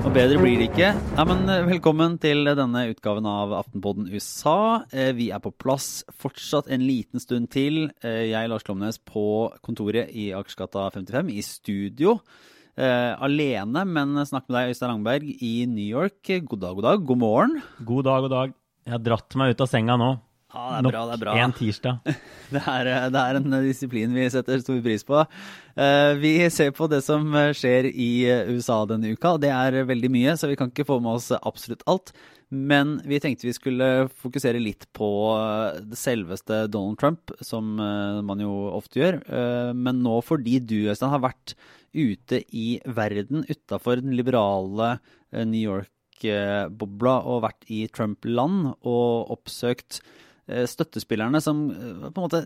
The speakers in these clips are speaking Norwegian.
Og bedre blir det ikke. Ja, men eh, Velkommen til denne utgaven av Aftenpodden USA. Eh, Vi er på plass fortsatt en liten stund til. Eh, Jeg, Lars Klomnes, på kontoret i Akersgata 55, i studio. Alene, men snakk med deg, Øystein Langberg, i New York. God dag, god dag. God morgen. God dag, god dag. Jeg har dratt meg ut av senga nå. Ja, det er bra, det er bra. en tirsdag. Det er, det er en disiplin vi setter stor pris på. Eh, Vi ser på det som skjer i USA denne uka, og det er veldig mye, så vi kan ikke få med oss absolutt alt. Men vi tenkte vi skulle fokusere litt på det selveste Donald Trump, som eh, man jo ofte gjør. Eh, Men nå fordi du, Øystein, har vært ute i verden utafor den liberale eh, New York-bobla og vært i Trump-land og oppsøkt eh, støttespillerne som eh, på en måte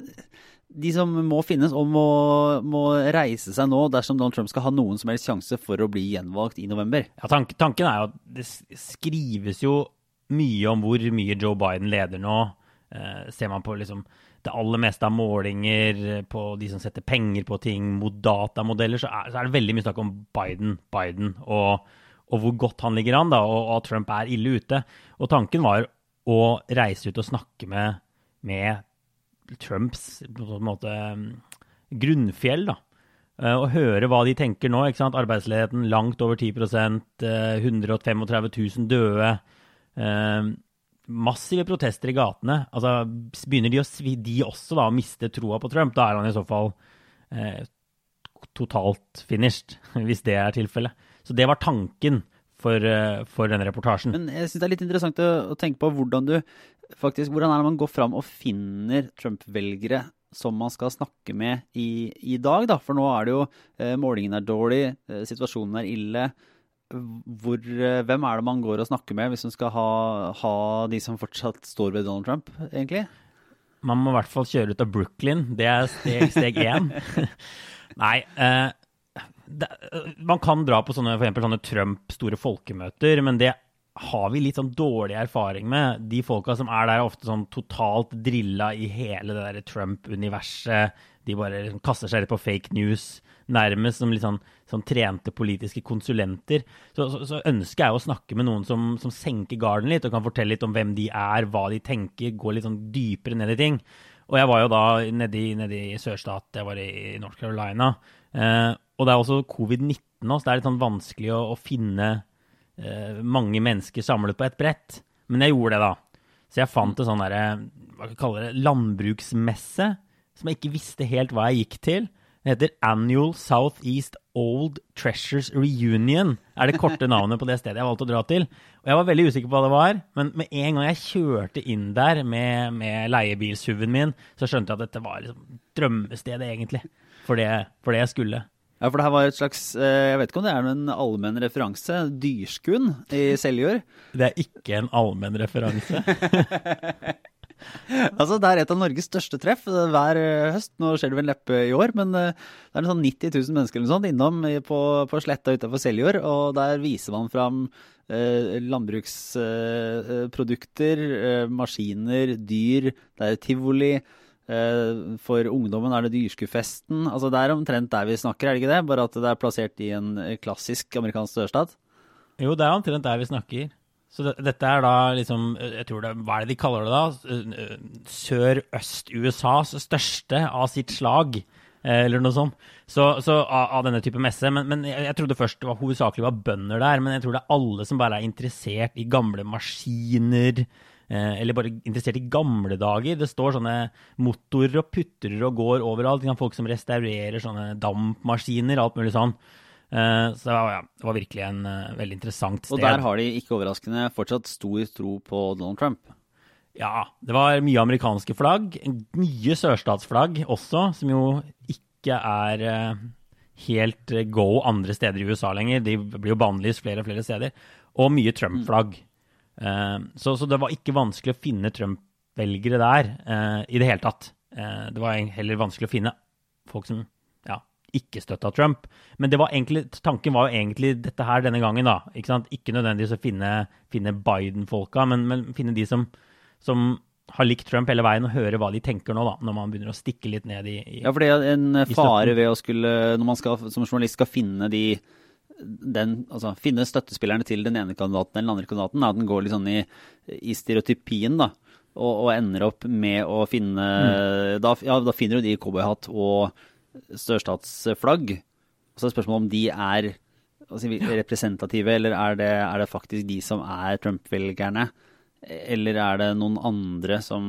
De som må finnes og må, må reise seg nå dersom Donald Trump skal ha noen som helst sjanse for å bli gjenvalgt i november. Ja, tank, tanken er jo at det skrives jo mye om hvor mye Joe Biden leder nå. Eh, ser man på liksom det aller meste av målinger, eh, på de som setter penger på ting, mot datamodeller, så er, så er det veldig mye snakk om Biden, Biden, og, og hvor godt han ligger an, da, og at Trump er ille ute. Og tanken var å reise ut og snakke med, med Trumps måte mm, grunnfjell, da. Eh, Og høre hva de tenker nå. ikke sant? Arbeidsledigheten langt over 10 eh, 135 000 døde. eh, Massive protester i gatene. Altså, Begynner de, å, de også da å miste troa på Trump, da er han i så fall eh, totalt finished, hvis det er tilfellet. Så det var tanken for, eh, for denne reportasjen. Men jeg syns det er litt interessant å, å tenke på hvordan du faktisk, hvordan er det man går fram og finner Trump-velgere som man skal snakke med i, i dag, da? For nå er det jo eh, Målingen er dårlig, eh, situasjonen er ille. Hvor, eh, hvem er det man går og snakker med hvis man skal ha, ha de som fortsatt står ved Donald Trump, egentlig? Man må i hvert fall kjøre ut av Brooklyn. Det er steg, steg én. Nei, eh, det, man kan dra på sånne, for eksempel sånne Trump-store folkemøter, men det har vi litt sånn dårlig erfaring med. De folka som er der, er ofte sånn totalt drilla i hele det der Trump-universet. De bare liksom kaster seg rett på fake news, nærmest som litt sånn, sånn trente politiske konsulenter. Så, så, så ønsker jeg å snakke med noen som, som senker garden litt, og kan fortelle litt om hvem de er, hva de tenker, gå litt sånn dypere ned i ting. Og jeg var jo da nede i, nede i sørstat, jeg var i North Carolina. Eh, og det er også covid-19 nå, så det er litt sånn vanskelig å, å finne eh, mange mennesker samlet på et brett. Men jeg gjorde det, da. Så jeg fant en sånn derre, hva skal jeg kalle det, landbruksmesse, som jeg ikke visste helt hva jeg gikk til. Det heter Annual Southeast Old Treasures Reunion, er det korte navnet på det stedet jeg valgte å dra til. Og jeg var veldig usikker på hva det var, men med en gang jeg kjørte inn der med, med leiebilsuven min, så skjønte jeg at dette var liksom drømmestedet, egentlig, for det, for det jeg skulle. Ja, for det her var et slags eh, Jeg vet ikke om det er en allmenn referanse. Dyrskuen i Seljord. Det er ikke en allmenn referanse. Altså, Det er et av Norges største treff eh, hver eh, høst. Nå skjer det vel neppe i år, men det er sånn 90 000 mennesker eller sånt innom på, på sletta utenfor Seljord. Og der viser man fram eh, landbruksprodukter, eh, maskiner, dyr. Det er tivoli. Eh, for ungdommen er det Dyrskuefesten. Altså, det er omtrent der vi snakker, er det ikke det? Bare at det er plassert i en eh, klassisk amerikansk sørstat. Jo, det er omtrent der vi snakker. Så det, dette er da liksom jeg tror det, Hva er det de kaller det da? Sør-øst-USAs største av sitt slag, eh, eller noe sånt. Så, så av, av denne type messe. Men, men jeg, jeg trodde først det var hovedsakelig var bønder der. Men jeg tror det er alle som bare er interessert i gamle maskiner. Eh, eller bare interessert i gamle dager. Det står sånne motorer og putrer og går overalt. Folk som restaurerer sånne dampmaskiner, alt mulig sånn. Eh, så ja, det var virkelig en eh, veldig interessant sted. Og der har de, ikke overraskende, fortsatt stor tro på Donald Trump. Ja, det var mye amerikanske flagg. Mye sørstatsflagg også, som jo ikke er helt go andre steder i USA lenger. De blir jo bannlyst flere og flere steder. Og mye Trump-flagg. Eh, så, så det var ikke vanskelig å finne Trump-velgere der eh, i det hele tatt. Eh, det var heller vanskelig å finne folk som ja, ikke støtta Trump. Men det var egentlig, tanken var jo egentlig dette her denne gangen, da. Ikke, ikke nødvendigvis å finne, finne Biden-folka, men, men finne de som, som har likt Trump hele veien, og høre hva de tenker nå, da, når man begynner å stikke litt ned i, i Ja, for det er en fare ved å skulle, når man skal, som journalist skal finne de den, altså finne støttespillerne til den ene kandidaten eller den andre kandidaten, at den går litt sånn i, i stereotypien, da. Og, og, ender opp med å finne mm. da, ja, da finner du de i cowboyhatt og sørstatsflagg. Og så er spørsmålet om de er altså, representative, eller er det, er det, faktisk de som er Trump-velgerne? Eller er det noen andre som,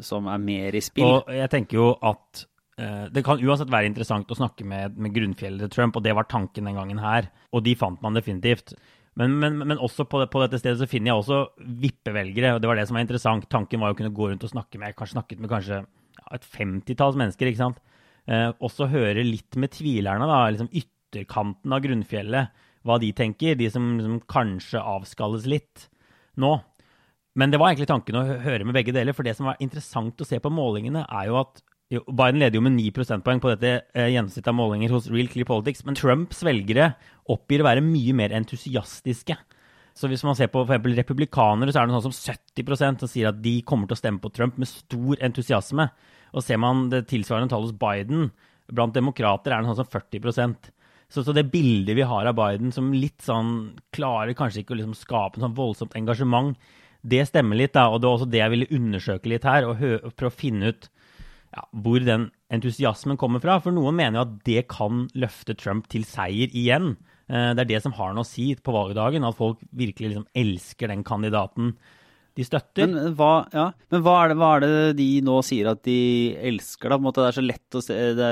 som, er mer i spill? Og jeg tenker jo at det kan uansett være interessant å snakke med, med grunnfjellet til Trump, og det var tanken den gangen her. Og de fant man definitivt. Men, men, men også på, på, dette stedet så finner jeg også vippevelgere, og det var det som var interessant. Tanken var å kunne gå rundt og snakke med kanskje snakket med kanskje et femtitalls mennesker. ikke sant? Eh, også høre litt med tvilerne, da, liksom ytterkanten av grunnfjellet, hva de tenker. De som liksom, kanskje avskalles litt nå. Men det var egentlig tanken å høre med begge deler. For det som var interessant å se på målingene, er jo at jo, Biden leder jo med 9 prosentpoeng på dette eh, gjennomsnittet av målinger hos Real Clear Politics, men Trumps velgere oppgir å være mye mer entusiastiske. Så hvis man ser på for republikanere, så er det sånn som 70% som sier at de kommer til å stemme på Trump med stor entusiasme. Og ser man det tilsvarende tallet hos Biden, blant demokrater er det sånn som 40 så, så, det bildet vi har av Biden som litt sånn klarer kanskje ikke å liksom skape en sånn voldsomt engasjement, det stemmer litt. da, Og det var også det jeg ville undersøke litt her, og prøve å finne ut ja, hvor den entusiasmen kommer fra. For noen mener jo at det kan løfte Trump til seier igjen. Eh, det er det som har noe å si på valgdagen, at folk virkelig liksom elsker den kandidaten de støtter. Men hva, ja. Men hva, er det, hva, er det, de nå sier at de elsker, da? Det er så lett å se det,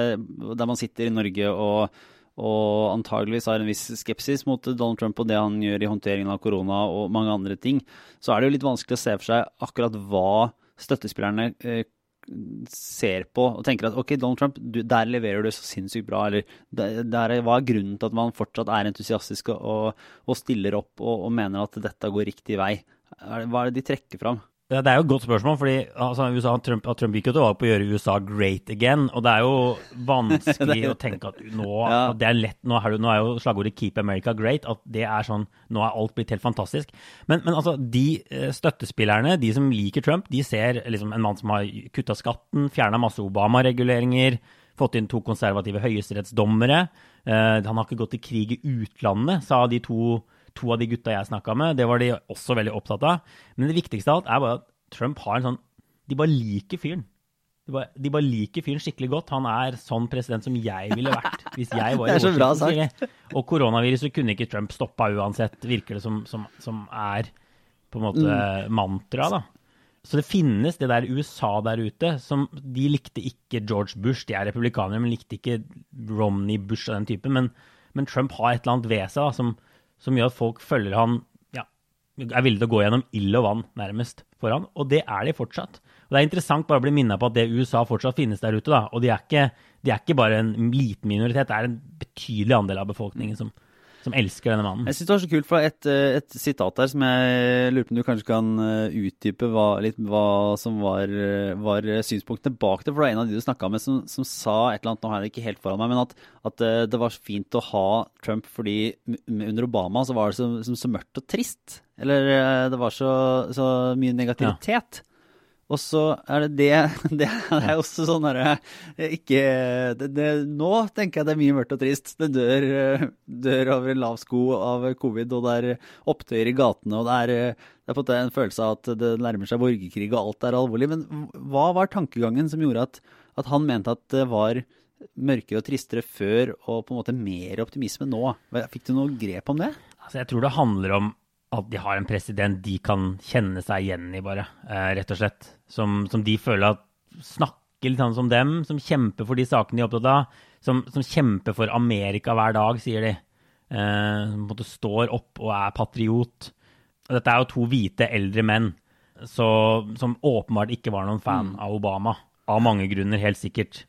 Der man sitter i Norge og, og antageligvis har en viss skepsis mot Donald Trump og det han gjør i håndteringen av korona og mange andre ting, så er det jo litt vanskelig å se for seg akkurat hva støttespillerne eh, ser på og tenker at ok, Donald Trump, du, der leverer du så sinnssykt bra, eller der, hva er grunnen til at man fortsatt er entusiastisk og, og stiller opp og, og mener at dette går riktig vei? Hva er det de trekker fram? Ja, det er jo et godt spørsmål, fordi altså, USA, Trump, Trump, gikk jo til valg på å gjøre USA great again. Og det er jo vanskelig å tenke at nå, ja. at det er lett, nå er, nå er, jo slagordet 'Keep America Great'. At det er sånn Nå er alt blitt helt fantastisk. Men, men altså, de eh, støttespillerne, de som liker Trump, de ser liksom en mann som har kutta skatten, fjerna masse Obama-reguleringer, fått inn to konservative høyesterettsdommere. Uh, han har ikke gått til krig i utlandet, sa de to to av de gutta jeg snakka med, det var de også veldig opptatt av. Men det viktigste av alt er bare at Trump har en sånn De bare liker fyren. De bare, de bare, liker fyren skikkelig godt. Han er sånn president som jeg ville vært hvis jeg var i Det er så bra sagt. Og koronaviruset kunne ikke Trump stoppa uansett, virker det som, som, som er på en måte mm. mantraet, da. Så det finnes det der USA der ute som De likte ikke George Bush, de er republikanere, men likte ikke Romney Bush og den typen. Men, men Trump har et eller annet ved seg da, som, som gjør at folk følger han ja, er villige til å gå gjennom ild og vann, nærmest, for han. Og det er de fortsatt. Og Det er interessant bare å bli minnet på at det USA fortsatt finnes der ute. da, Og de er, ikke, de er ikke bare en liten minoritet, det er en betydelig andel av befolkningen som, som elsker denne mannen. Jeg synes det var så kult, for et, eh, et sitat der som jeg lurer på om du kanskje kan eh, utdype hva, litt hva som var, eh, var, synspunktene bak det. For det var en av de du snakka med som, som, sa et eller annet, nå har jeg det ikke helt foran meg, men at, at det var fint å ha Trump fordi under Obama så var det så, så, så mørkt og trist. Eller det var så, så mye negativitet. Ja. Og så er det det Det er også sånn herre Ikke det, det, Nå tenker jeg det er mye mørkt og trist. Det dør, dør over en lav sko av covid, og det er opptøyer i gatene, og det er, det er på en følelse av at det nærmer seg borgerkrig, og alt er alvorlig. Men hva var tankegangen som gjorde at, at han mente at det var mørkere og tristere før, og på en måte mer optimisme nå? Fikk du noe grep om det? Altså, jeg tror det handler om at de har en president de kan kjenne seg igjen i, bare. Eh, rett og slett. Som, som, de føler at snakker litt sånn som dem, som kjemper for de sakene de er opptatt av. Som, som kjemper for Amerika hver dag, sier de. Eh, som på en måte står opp og er patriot. Og dette er jo to hvite, eldre menn så, som åpenbart ikke var noen fan mm. av Obama. Av mange grunner, helt sikkert.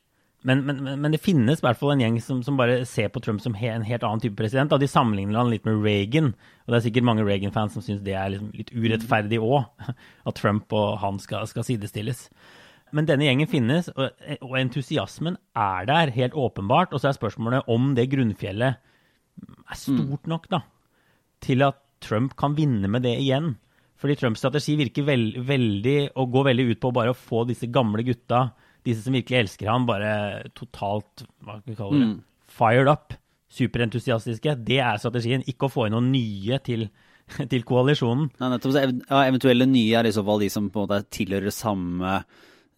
Men, men, men, det finnes i hvert fall en gjeng som, som bare ser på Trump som he, en helt annen type president. Da. De sammenligner han litt med Reagan, og det er sikkert mange Reagan-fans som syns det er liksom litt urettferdig òg, at Trump og han skal, skal, sidestilles. Men denne gjengen finnes, og, og, entusiasmen er der, helt åpenbart. Og så er spørsmålet om det grunnfjellet er stort nok da, til at Trump kan vinne med det igjen. Fordi Trumps strategi virker veld, veldig og går veldig ut på bare å få disse gamle gutta, disse som virkelig elsker ham, bare totalt hva skal vi kalle det, mm. fired up, superentusiastiske. Det er strategien. Ikke å få inn noen nye til, til koalisjonen. Nei, nettopp, ja, eventuelle nye er i så fall de som på en måte tilhører samme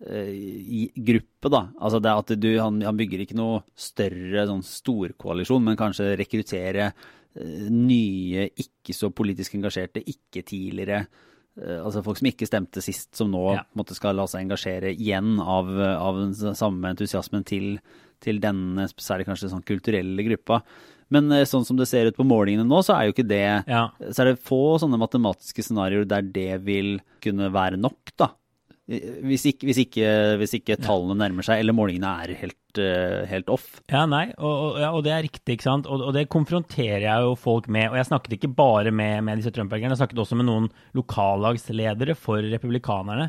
i gruppe, da. Altså det at du, han, han bygger ikke noe større sånn storkoalisjon, men kanskje rekruttere Eh, nye, ikke så politisk engasjerte, ikke tidligere eh, Altså folk som ikke stemte sist, som nå ja. måtte skal la seg engasjere igjen av, av den samme entusiasmen til, til denne særlig kanskje sånn kulturelle gruppa. Men eh, sånn som det ser ut på målingene nå, så er jo ikke det ja. Så er det få sånne matematiske scenarioer der det vil kunne være nok, da. Hvis ikke, hvis, ikke, hvis ikke, tallene nærmer seg, eller målingene er helt, uh, helt off. Ja, nei, og, og, ja, og, det er riktig, ikke sant. Og, og, det konfronterer jeg jo folk med. Og jeg snakket ikke bare med, med disse Trump-velgerne, jeg snakket også med noen lokallagsledere for republikanerne,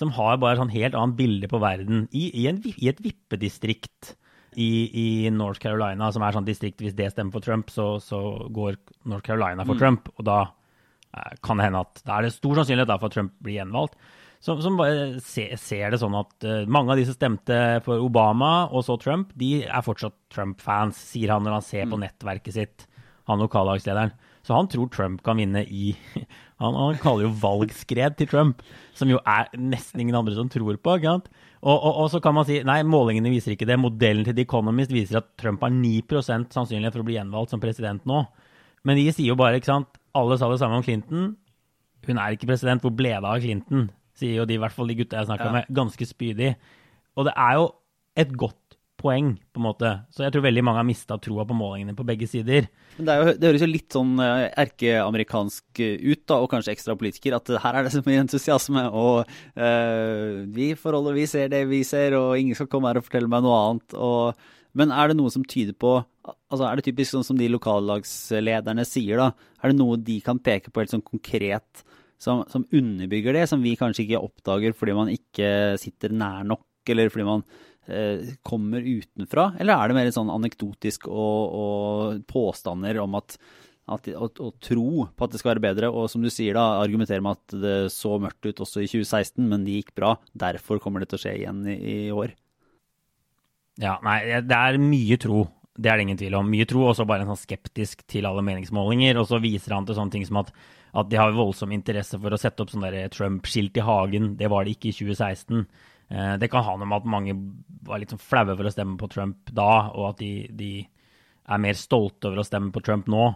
som har bare sånn helt annet bilde på verden. I, i, en, i et vippedistrikt i, i, North Carolina, som er sånn distrikt hvis det stemmer for Trump, så, så går North Carolina for mm. Trump. Og da eh, kan det hende at da er det stor sannsynlighet for at Trump blir gjenvalgt som, som bare ser, ser, det sånn at uh, mange av de som stemte for Obama og så Trump, de er fortsatt Trump-fans, sier han når han ser på mm. nettverket sitt, han lokallagslederen. Så han tror Trump kan vinne i han, han, kaller jo valgskred til Trump, som jo er nesten ingen andre som tror på. ikke sant? Og, og, og, så kan man si nei, målingene viser ikke det. Modellen til The Economist viser at Trump har 9 sannsynlighet for å bli gjenvalgt som president nå. Men de sier jo bare, ikke sant Alle sa det samme om Clinton. Hun er ikke president. Hvor ble det av Clinton? Sier jo de, i hvert fall de gutta jeg snakka ja. med, ganske spydig. Og det er jo et godt poeng, på en måte. Så jeg tror veldig mange har mista troa på målingene på begge sider. Men det, jo, det, høres jo litt sånn eh, erkeamerikansk ut, da, og kanskje ekstra politiker, at her er det så mye entusiasme, og uh, vi forholder, vi ser det vi ser, og ingen skal komme her og fortelle meg noe annet. Og, men er det noe som tyder på altså Er det typisk sånn som de lokallagslederne sier, da? Er det noe de kan peke på helt sånn konkret? Som, som, underbygger det, som vi kanskje ikke oppdager fordi man ikke sitter nær nok, eller fordi man eh, kommer utenfra? Eller er det mer sånn anekdotisk og, og påstander om at, å, å, tro på at det skal være bedre, og som du sier da, argumentere med at det så mørkt ut også i 2016, men det gikk bra. Derfor kommer det til å skje igjen i, i år. Ja, nei, det er mye tro. Det er det ingen tvil om. Mye tro, og så bare en sånn skeptisk til alle meningsmålinger. Og så viser han til sånne ting som at at de har voldsom interesse for å sette opp sånn Trump-skilt i hagen. Det var det ikke i 2016. Eh, det kan ha noe med at mange var litt sånn flaue for å stemme på Trump da, og at de, de er mer stolte over å stemme på Trump nå.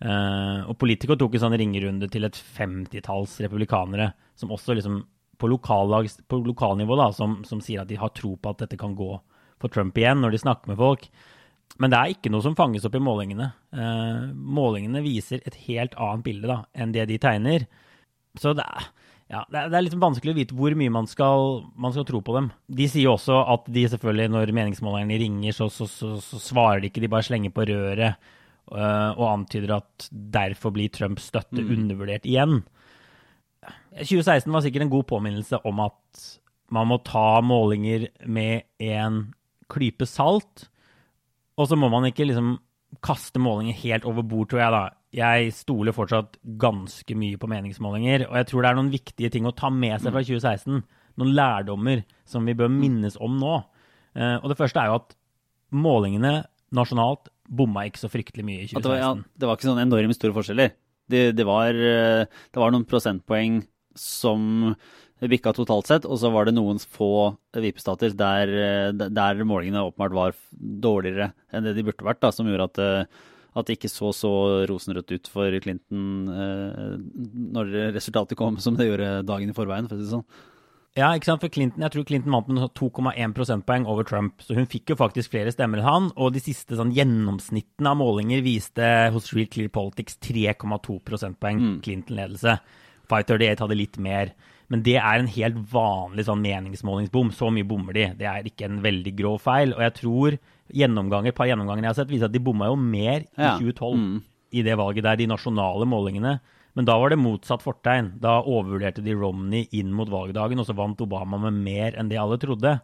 Eh, og Politico tok en sånn ringerunde til et femtitalls republikanere som også liksom på, på lokalnivå da, som, som sier at de har tro på at dette kan gå for Trump igjen, når de snakker med folk. Men det er ikke noe som fanges opp i målingene. Uh, målingene viser et helt annet bilde da, enn det de tegner. Så det er, ja, det er, litt vanskelig å vite hvor mye man skal, man skal, tro på dem. De sier også at de selvfølgelig, når meningsmålerne ringer, så, så, så, så svarer de ikke, de bare slenger på røret uh, og antyder at derfor blir Trumps støtte mm. undervurdert igjen. 2016 var sikkert en god påminnelse om at man må ta målinger med en klype salt. Og så må man ikke liksom kaste målinger helt over bord, tror jeg, da. Jeg stoler fortsatt ganske mye på meningsmålinger, og jeg tror det er noen viktige ting å ta med seg fra 2016. Mm. Noen lærdommer som vi bør minnes om nå. Uh, og det første er jo at målingene nasjonalt bomma ikke så fryktelig mye i 2016. Det var, ja, det var ikke sånn enormt store forskjeller. Det, det, var, eh, det var noen prosentpoeng som bikka totalt sett. Og så var det noen få vippestater der, der målingene åpenbart var dårligere enn det de burde vært, da, som gjorde at, at det ikke så så rosenrødt ut for Clinton eh, når resultatet kom, som det gjorde dagen i forveien, for å si det sånn. Ja, ikke sant? For Clinton, jeg tror Clinton vant med 2,1 prosentpoeng over Trump. Så hun fikk jo faktisk flere stemmer enn han. Og de siste sånn, gjennomsnittene av målinger viste hos Real Clear Politics 3,2 prosentpoeng mm. Clinton-ledelse. 538 hadde litt mer. Men det er en helt vanlig sånn meningsmålingsbom. Så mye bommer de. Det er ikke en veldig grå feil. Og jeg tror gjennomganger, par gjennomganger jeg har sett, viser at de bomma jo mer i ja. 2012 mm. i det valget der, de nasjonale målingene. Men da var det motsatt fortegn. Da overvurderte de Romney inn mot valgdagen, og så vant Obama med mer enn det alle trodde.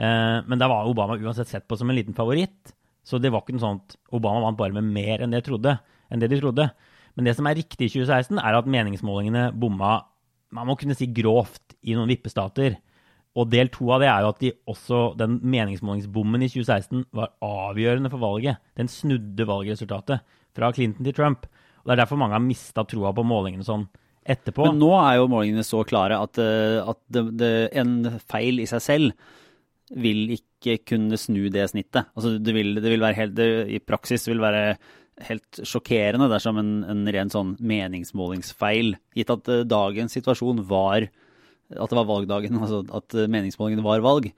Eh, men da var Obama uansett sett på som en liten favoritt. Så det var ikke noe sånt Obama vant bare med mer enn det, trodde, enn det de trodde. Men det som er riktig i 2016, er at meningsmålingene bomma man må kunne si grovt i noen vippestater. Og del to av det er jo at de også, den meningsmålingsbommen i 2016 var avgjørende for valget. Den snudde valgresultatet fra Clinton til Trump. Og Det er derfor mange har mista troa på målingene sånn etterpå. Men nå er jo målingene så klare at, eh, at det, det, en feil i seg selv vil ikke kunne snu det snittet. Altså det vil, det vil være helt, I praksis vil være helt sjokkerende dersom en, en ren sånn meningsmålingsfeil, gitt at uh, dagens situasjon var at det var valgdagen, altså at meningsmålingene var valg,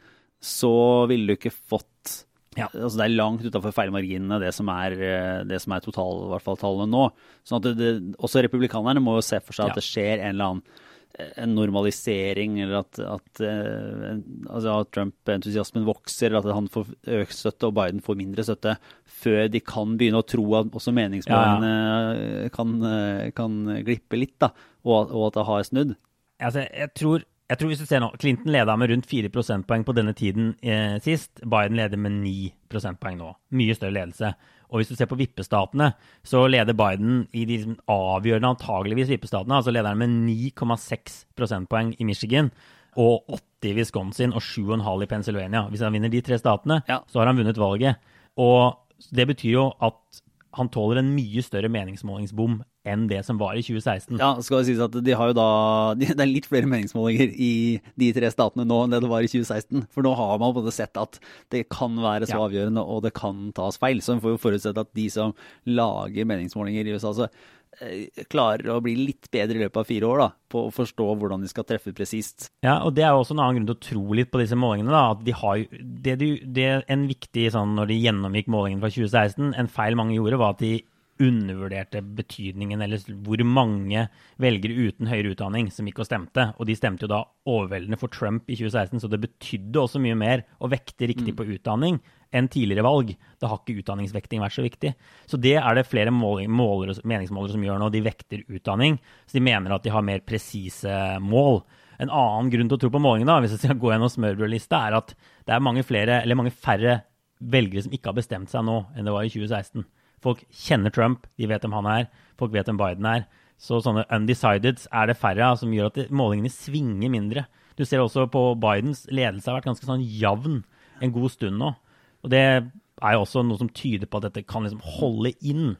så ville du ikke fått ja. altså Det er langt utafor feilmarginene, det som er, eh, det som er total, i hvert fall tallene nå. Sånn at det, det, Også republikanerne må jo se for seg at det skjer en eller annen en normalisering, eller at, at, altså at Trump-entusiasmen vokser, eller at han får økt støtte og Biden får mindre støtte, før de kan begynne å tro at også meningsmålingene ja, kan, eh, kan, glippe litt, da, og, og at det har snudd. Altså, jeg tror jeg tror hvis du ser nå, Clinton leda med rundt 4 prosentpoeng på denne tiden eh, sist. Biden leder med 9 prosentpoeng nå. Mye større ledelse. Og hvis du ser på vippestatene, så leder Biden i de liksom avgjørende antageligvis vippestatene. Altså leder han med 9,6 prosentpoeng i Michigan og 80 i Wisconsin og 7,5 i Pennsylvania. Hvis han vinner de tre statene, ja. så har han vunnet valget. Og det betyr jo at han tåler en mye større meningsmålingsbom enn det som var i 2016. Ja, skal det sies at de har jo da, de, Det er litt flere meningsmålinger i de tre statene nå enn det det var i 2016. For nå har man både sett at det kan være så avgjørende, og det kan tas feil. Så en får jo forutsette at de som lager meningsmålinger i USA, så klarer å bli litt bedre i løpet av fire år da, på å forstå hvordan de skal treffe presist. Ja, og det er også en annen grunn til å tro litt på disse målingene. da, at de har, det, det En viktig sånn når de gjennomgikk målingene fra 2016, en feil mange gjorde, var at de undervurderte betydningen, eller hvor mange velgere uten høyere utdanning som gikk og stemte. Og de stemte jo da overveldende for Trump i 2016, så det betydde også mye mer å vekte riktig mm. på utdanning enn tidligere valg. Da har ikke utdanningsvekting vært så viktig. Så det er det flere måler, meningsmålere som gjør nå. De vekter utdanning, så de mener at de har mer presise mål. En annen grunn til å tro på målingene, hvis jeg skal gå gjennom smørbrødlista, er at det er mange, flere, eller mange færre velgere som ikke har bestemt seg nå, enn det var i 2016. Folk kjenner Trump, de vet hvem han er. Folk vet hvem Biden er. Så sånne undecideds er det færre av, som gjør at målingene svinger mindre. Du ser også på Bidens ledelse har vært ganske sånn jevn en god stund nå. Og det er jo også noe som tyder på at dette kan liksom holde inn.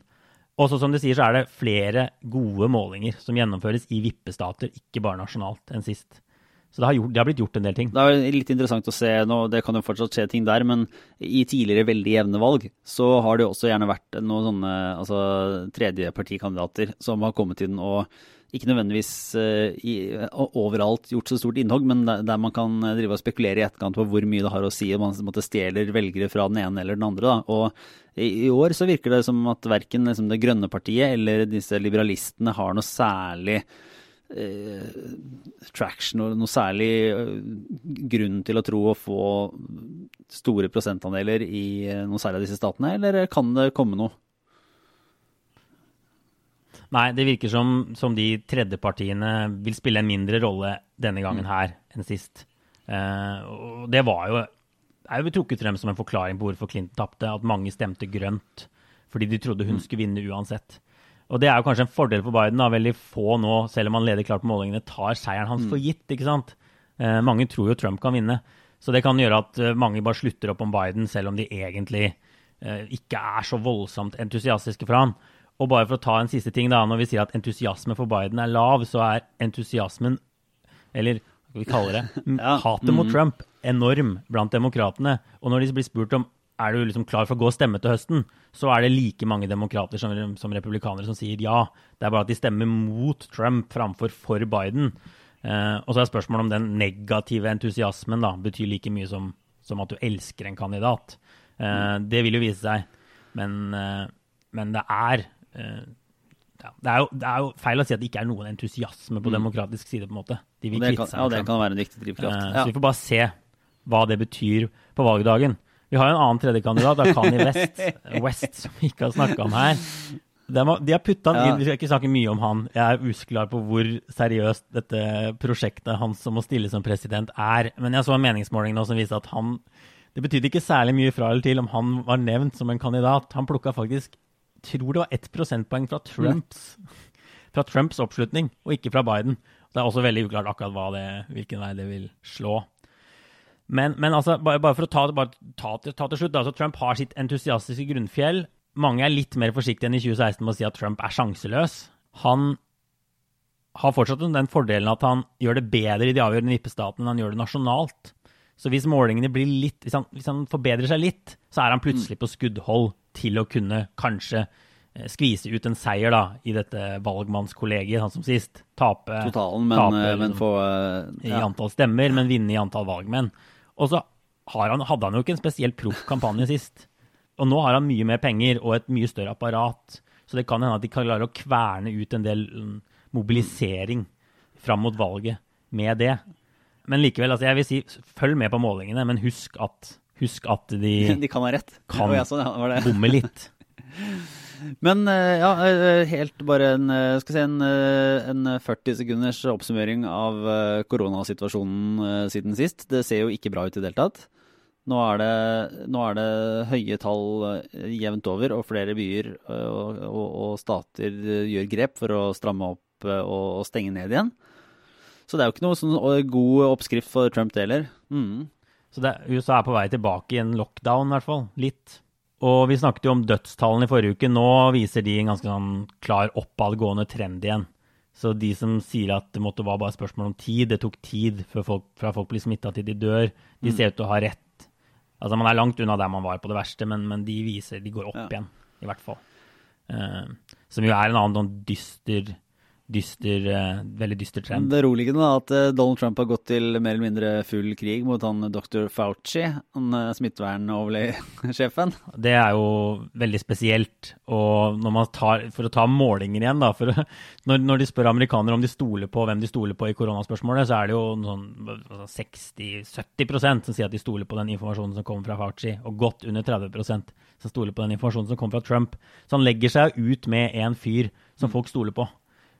Også som du sier, så er det flere gode målinger som gjennomføres i vippestater, ikke bare nasjonalt, enn sist. Så det har, gjort, det har, blitt gjort en del ting. Det er litt interessant å se, nå, det kan jo fortsatt skje ting der, men i tidligere veldig jevne valg så har det jo også gjerne vært noen sånne altså, tredjepartikandidater som har kommet inn og ikke nødvendigvis uh, i, overalt gjort så stort innhogg, men der, man kan drive og spekulere i etterkant på hvor mye det har å si om man måtte stjeler velgere fra den ene eller den andre. Da. Og i, i, år så virker det som at verken liksom, Det grønne partiet eller disse liberalistene har noe særlig eh, traction og noe særlig eh, grunn til å tro å få store prosentandeler i eh, noen særlig av disse statene, eller kan det komme noe? Nei, det virker som, som de tredjepartiene vil spille en mindre rolle denne gangen mm. her enn sist. Uh, og det var jo er jo trukket frem som en forklaring på hvorfor Clinton tapte, at mange stemte grønt fordi de trodde hun mm. skulle vinne uansett. Og det er jo kanskje en fordel for Biden. da, Veldig få nå, selv om han leder klart på målingene, tar seieren hans for mm. gitt. ikke sant? Uh, mange tror jo Trump kan vinne. Så det kan gjøre at eh, mange bare slutter opp om Biden, selv om de egentlig ikke er så voldsomt entusiastiske for han. Og bare for å ta en siste ting, da, når vi sier at entusiasme for Biden er lav, så er entusiasmen, eller hva vi kalle det, ja. hatet mot mm. Trump, enorm blant demokratene. Og når de blir spurt om er du liksom klar for å gå og stemme til høsten, så er det like mange demokrater som, som, republikanere som sier ja. Det er bare at de stemmer mot Trump framfor for Biden. Eh, og så er spørsmålet om den negative entusiasmen da, betyr like mye som, som at du elsker en kandidat. Eh, det vil jo vise seg. Men, eh, men det er ja, det, er jo, det, er jo, feil å si at det ikke er noen entusiasme på mm. demokratisk side. på en måte. De vil kvitte seg. Ja, det kan være en viktig drivkraft. Eh, så vi får bare se hva det betyr på valgdagen. Vi har jo en annen tredjekandidat, Kani West, West, som vi ikke har snakka om her. De har, de har putta han inn, Vi skal ikke snakke mye om han. Jeg er usklar på hvor seriøst dette prosjektet hans som å stille som president er. Men jeg så en meningsmåling nå som viste at han Det betydde ikke særlig mye fra eller til om han var nevnt som en kandidat. Han plukka faktisk tror det var ett prosentpoeng fra Trumps, fra Trumps oppslutning, og ikke fra Biden. det er også veldig uklart akkurat det, hvilken vei det vil slå. Men, men altså, bare, bare, for å ta, ta, ta til slutt, altså Trump har sitt entusiastiske grunnfjell. Mange er litt mer forsiktige enn i 2016 med å si at Trump er sjanseløs. Han har fortsatt den fordelen at han gjør det bedre i de avgjørende vippestatene enn han gjør det nasjonalt. Så hvis målingene blir litt, hvis han, hvis han forbedrer seg litt, så er han plutselig på skuddhold til å kunne kanskje Eh, skvise ut en seier da, i dette valgmannskollegiet, sånn som sist. Tape, Totalen, men, tape, eh, men få uh, ja. I antall stemmer, men vinne i antall valgmenn. Og så han, hadde han jo ikke en spesielt proff kampanje sist. Og nå har han mye mer penger og et mye større apparat. Så det kan hende at de kan klare å kverne ut en del mm, mobilisering fram mot valget med det. Men likevel, altså jeg vil si, følg med på målingene, men husk at, husk at de, de kan. Kan oh, ja, sånn, bomme litt. Men eh, ja, eh, helt bare en, eh, skal si en, en 40 sekunders oppsummering av koronasituasjonen siden sist. Det ser jo ikke bra ut i det hele tatt. Nå er det, nå er det høye tall jevnt over, og flere byer og, og, og, stater gjør grep for å stramme opp og, og, stenge ned igjen. Så det er jo ikke noe sånn god oppskrift for Trump, det heller. Mm. Så det, USA er på vei tilbake i en lockdown, i hvert fall. Litt. Og vi snakket jo om dødstallene i forrige uke. Nå viser de en ganske sånn klar oppadgående trend igjen. Så de som sier at det måtte være bare spørsmål om tid, det tok tid folk, fra folk blir smitta til de dør, de ser ut til å ha rett. Altså Man er langt unna der man var på det verste, men, men de viser de går opp ja. igjen, i hvert fall. Uh, som jo er en annen sånn dyster dyster, uh, veldig dyster trend. Det roligende er at uh, Donald Trump har gått til mer eller mindre full krig mot han dr. Fauci, han smittevernoverlegesjefen. Det er jo veldig spesielt. Og tar, for å ta målinger igjen, da å, når, når, de spør amerikanere om de stoler på hvem de stoler på i koronaspørsmålet, så er det jo sånn 60-70% som sier at de stoler på den informasjonen som kommer fra Fauci, og godt under 30% som stoler på den informasjonen som kommer fra Trump. Så han legger seg ut med en fyr som folk stoler på.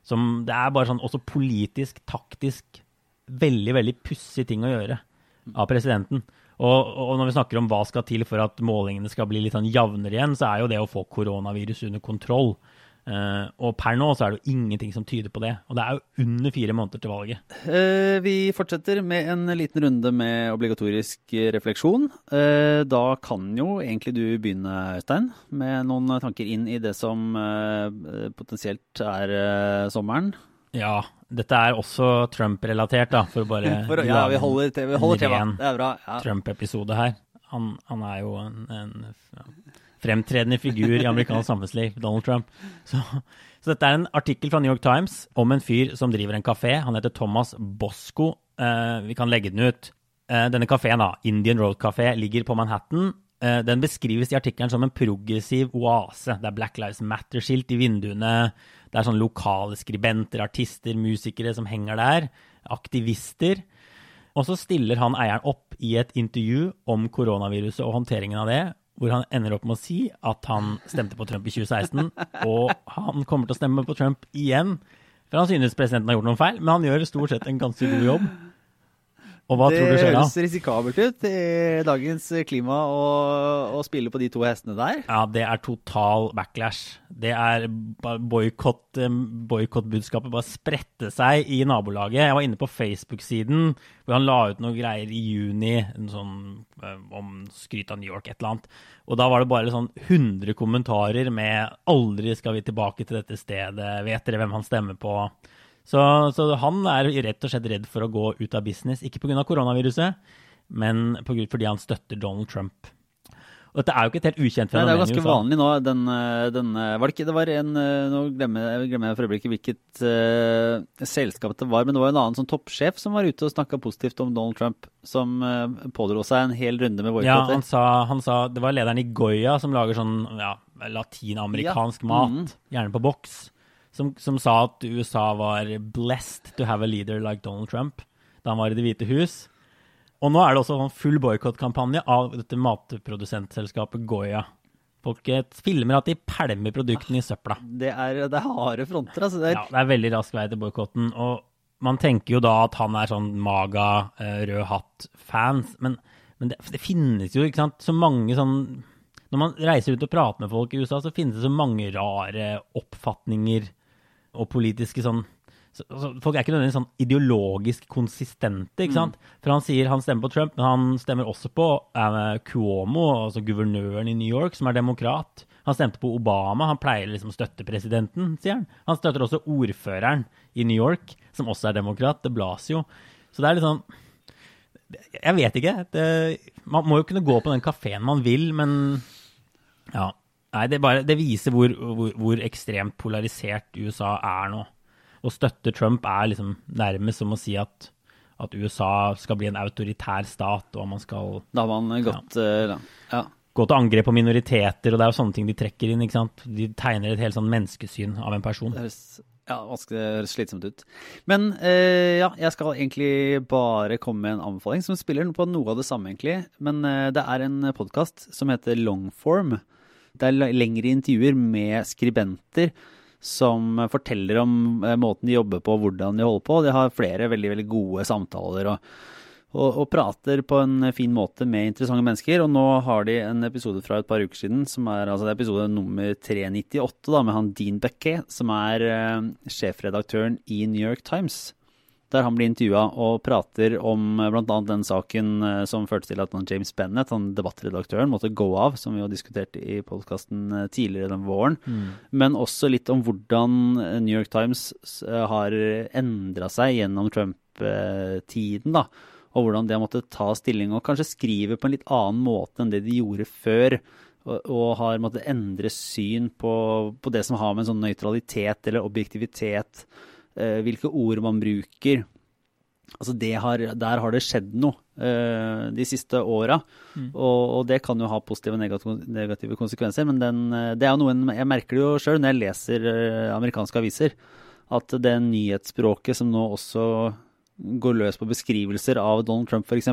Som Det er bare sånn også politisk, taktisk, veldig, veldig pussig ting å gjøre av presidenten. Og, og, når vi snakker om hva skal til for at målingene skal bli litt sånn jevnere igjen, så er jo det å få koronavirus under kontroll. Uh, og per nå så er det jo ingenting som tyder på det. Og det er jo under fire måneder til valget. Uh, vi fortsetter med en liten runde med obligatorisk refleksjon. Uh, da kan jo egentlig du begynne, Øystein, med noen tanker inn i det som potensielt er sommeren. Ja, dette er også Trump-relatert, da, for å bare for, Ja, vi holder, vi holder tema. Det er bra. Ja. Trump-episode her. Han, han, er jo en, en fremtredende figur i amerikansk samfunnsliv, Donald Trump. Så, så, dette er en artikkel fra New York Times om en fyr som driver en kafé. Han heter Thomas Bosco. Eh, vi kan legge den ut. Eh, denne kafeen, Indian Road Café, ligger på Manhattan. Eh, den beskrives i artikkelen som en progressiv oase. Det er Black Lives Matter-skilt i vinduene. Det er sånn lokale skribenter, artister, musikere som henger der. Aktivister. Og så stiller han eieren opp i et intervju om koronaviruset og håndteringen av det, hvor han ender opp med å si at han stemte på Trump i 2016, og han kommer til å stemme på Trump igjen. For han synes presidenten har gjort noen feil, men han gjør stort sett en ganske god jobb. Og hva det tror du skjer da? Det høres risikabelt ut i dagens klima å, å, spille på de to hestene der. Ja, det er total backlash. Det er boikottbudskapet bare sprette seg i nabolaget. Jeg var inne på Facebook-siden hvor han la ut noen greier i juni sånn, eh, om skryt av New York, et eller annet. Og da var det bare sånn 100 kommentarer med 'aldri skal vi tilbake til dette stedet', 'vet dere hvem han stemmer på'? Så, så, han er rett og slett redd for å gå ut av business, ikke pga. koronaviruset, men fordi han støtter Donald Trump. Og dette er jo ikke et helt ukjent fenomen. Nei, det er jo ganske vanlig nå. Den, den, var det ikke det var en Nå glemmer jeg, glemmer jeg for øyeblikket hvilket uh, selskap det var, men det var en annen sånn toppsjef som var ute og snakka positivt om Donald Trump, som uh, pådro seg en hel runde med boikotter. Ja, han sa, han sa, Det var lederen i Goya som lager sånn ja, latinamerikansk ja. mat, mm. gjerne på boks som, som, sa at USA var blessed to have a leader like Donald Trump da han var i Det hvite hus. Og nå er det også en full boikottkampanje av dette matprodusentselskapet Goya. Folk filmer at de pælmer produktene i søpla. Det er, det er harde fronter, altså. Det er... Ja, det er veldig rask vei til boikotten. Og man tenker jo da at han er sånn maga, eh, rød hatt-fans. Men, men det, det, finnes jo ikke sant, så mange sånn Når man reiser ut og prater med folk i USA, så finnes det så mange rare oppfatninger og politiske sånn så, Folk er ikke nødvendigvis sånn ideologisk konsistente. ikke Mm. sant? For han sier han stemmer på Trump, men han stemmer også på eh, Cuomo, altså guvernøren i New York, som er demokrat. Han stemte på Obama. Han pleier liksom å støtte presidenten, sier han. Han støtter også ordføreren i New York, som også er demokrat, de Blasio. Så det er litt sånn Jeg vet ikke. Det, man må jo kunne gå på den kafeen man vil, men ja. Nei, det, bare, det viser hvor, hvor, hvor ekstremt polarisert USA er nå. Å støtte Trump er liksom nærmest som å si at, at USA skal bli en autoritær stat, og man skal Da har man gått eh, ja. ja. gå til angrep på minoriteter, og det er jo sånne ting de trekker inn. ikke sant? De tegner et helt sånn menneskesyn av en person. Det høres, ja, det høres slitsomt ut. Men eh, ja, jeg skal egentlig bare komme med en anbefaling som spiller på noe av det samme, egentlig. Men eh, det er en podkast som heter Longform. Det er lengre intervjuer med skribenter som forteller om eh, måten de jobber på, hvordan de holder på. De har flere veldig, veldig gode samtaler. og og, og, prater på en fin måte med interessante mennesker. Og nå har de en episode fra et par uker siden, som er altså episode nummer 398, da, med han Dean Becke, som er eh, sjefredaktøren i New York Times. Der han blir intervjua og prater om bl.a. den saken eh, som førte til at James Bennett, han debattredaktøren, måtte gå av, som vi har diskutert i podkasten tidligere den våren. Mm. Men også litt om hvordan New York Times har endra seg gjennom Trump-tiden. da og hvordan de har måttet ta stilling og kanskje skrive på en litt annen måte enn det de gjorde før. Og, har måttet endre syn på, på, det som har med en sånn nøytralitet eller objektivitet, eh, hvilke ord man bruker. Altså har, Der har det skjedd noe eh, de siste åra. Mm. Og, og, det kan jo ha positive og negative, konsekvenser. Men den, det er jo noe jeg merker det jo sjøl når jeg leser eh, amerikanske aviser. At det nyhetsspråket som nå også går løs på beskrivelser av Donald Trump f.eks.,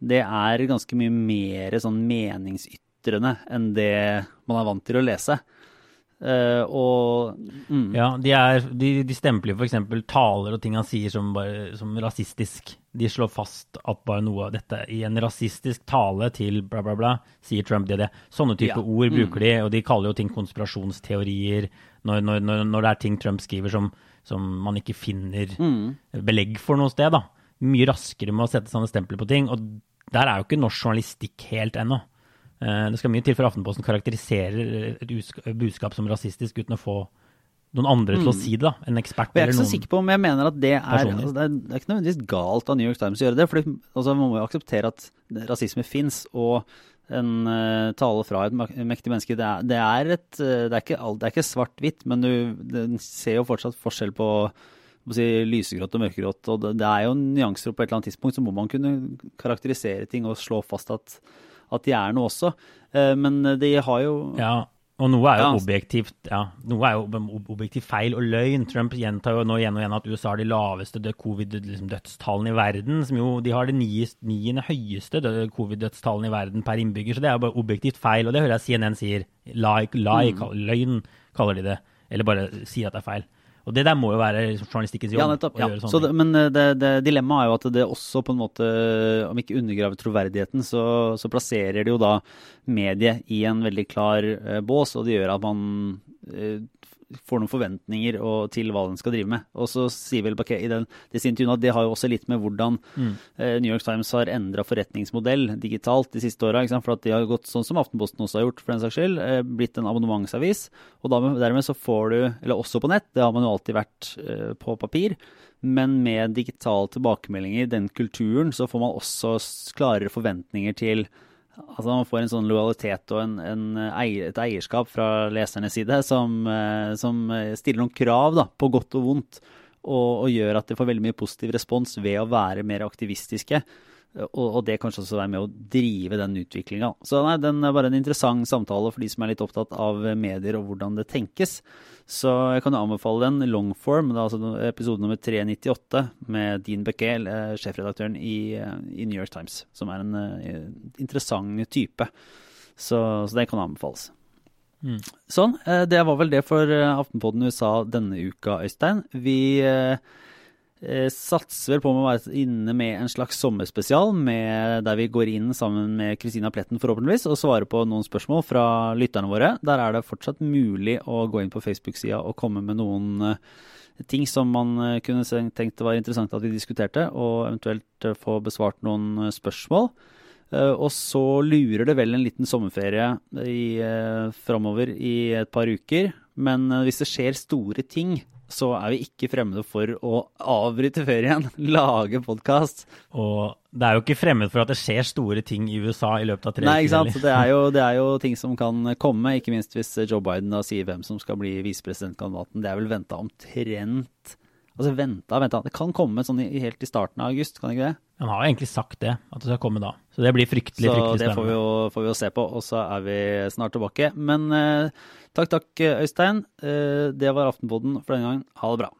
det er ganske mye mer sånn meningsytrende enn det man er vant til å lese. Uh, og mm. Ja, de, er, de, de stempler f.eks. taler og ting han sier som, bare, som rasistisk. De slår fast at bare noe av dette i en rasistisk tale til bla, bla, bla, sier Trump det, det. Sånne type ja. ord bruker mm. de, og de kaller jo ting konspirasjonsteorier når, når, når, når det er ting Trump skriver som som man ikke finner mm. belegg for noe sted. da. Mye raskere med å sette sånne stempler på ting. Og der er jo ikke norsk journalistikk helt ennå. Det skal mye til før Aftenposten karakteriserer et budskap som rasistisk uten å få noen andre til å si det, da. En ekspert eller noen Jeg er ikke så sikker på om jeg mener at det er altså, det, er, det er ikke nødvendigvis galt av New York Times å gjøre det. For altså, man må jo akseptere at rasisme fins. Og en uh, tale fra et mektig menneske, det er, det er, et, det er ikke, ikke svart-hvitt, men du, ser jo fortsatt forskjell på, på si, lysegrått og mørkegrått. Og det, det, er jo nyanser, og på et eller annet tidspunkt så må man kunne karakterisere ting og slå fast at, at de er noe også. Uh, men de har jo ja. Og noe er jo objektivt, ja, noe er jo objektivt feil og løgn. Trump gjentar jo nå igjen og igjen at USA har de laveste covid-dødstallene i verden. som jo, De har det niende høyeste covid-dødstallene i verden per innbygger. Så det er jo bare objektivt feil. Og det hører jeg CNN sier. Lie, lie mm. løgn kaller de det. Eller bare sier at det er feil. Og det der må jo være journalistikkens jobb. Ja, nettopp. Ja. Det, men eh, det, det, dilemmaet er jo at det også på en måte, om ikke undergraver troverdigheten, så, så plasserer det jo da mediet i en veldig klar uh, bås, og det gjør at man uh, får noen forventninger og, til hva den skal drive med. Og så sier vel Baquet i den, disse intervjuene at det har jo også litt med hvordan mm. eh, New York Times har endra forretningsmodell digitalt de siste åra. For at de har gått sånn som Aftenposten også har gjort, for den saks skyld, eh, blitt en abonnementsavis. Og dermed så får du, eller også på nett, det har man jo alltid vært eh, på papir. Men med digitale tilbakemeldinger, den kulturen, så får man også klarere forventninger til Altså Man får en sånn lojalitet og en, en eier, et eierskap fra lesernes side som, eh, som, stiller noen krav da, på godt og vondt, og, og, gjør at de får veldig mye positiv respons ved å være mer aktivistiske. Og, og, det kanskje også være med å drive den utviklinga. Så nei, den er bare en interessant samtale for de som er litt opptatt av medier og hvordan det tenkes. Så jeg kan anbefale den. Longform, det er altså episode nummer 398 med Dean Becquet, eh, sjefredaktøren i, eh, i, New York Times, som er en uh, interessant type. Så, så den kan anbefales. Mm. Sånn. Det var vel det for Aftenpodden USA denne uka, Øystein. Vi Eh, satser vel på med å være inne med en slags sommerspesial med, der vi går inn sammen med Kristina Pletten forhåpentligvis og svarer på noen spørsmål fra lytterne våre. Der er det fortsatt mulig å gå inn på Facebook-sida og komme med noen ting som man kunne tenkt var interessant at vi diskuterte, og eventuelt få besvart noen spørsmål. Og så lurer det vel en liten sommerferie i, framover i et par uker. Men hvis det skjer store ting så er vi ikke fremmede for å avbryte ferien, lage podkast. Og det er jo ikke fremmed for at det skjer store ting i USA i løpet av tre uker. Nei, ikke sant. Det er, jo, det er, jo, ting som kan komme, ikke minst hvis Joe Biden da sier hvem som skal bli visepresidentkandidaten. Det er vel venta omtrent Altså venta, venta. Det kan komme sånn helt i starten av august, kan det ikke det? Han har jo egentlig sagt det, at det skal komme da. Så det blir fryktelig, fryktelig spennende. Så det får vi, jo, får vi jo se på, og så er vi snart tilbake. Men eh, Takk, takk, Øystein. Eh, det var Aftenpoden for denne gangen. Ha det bra.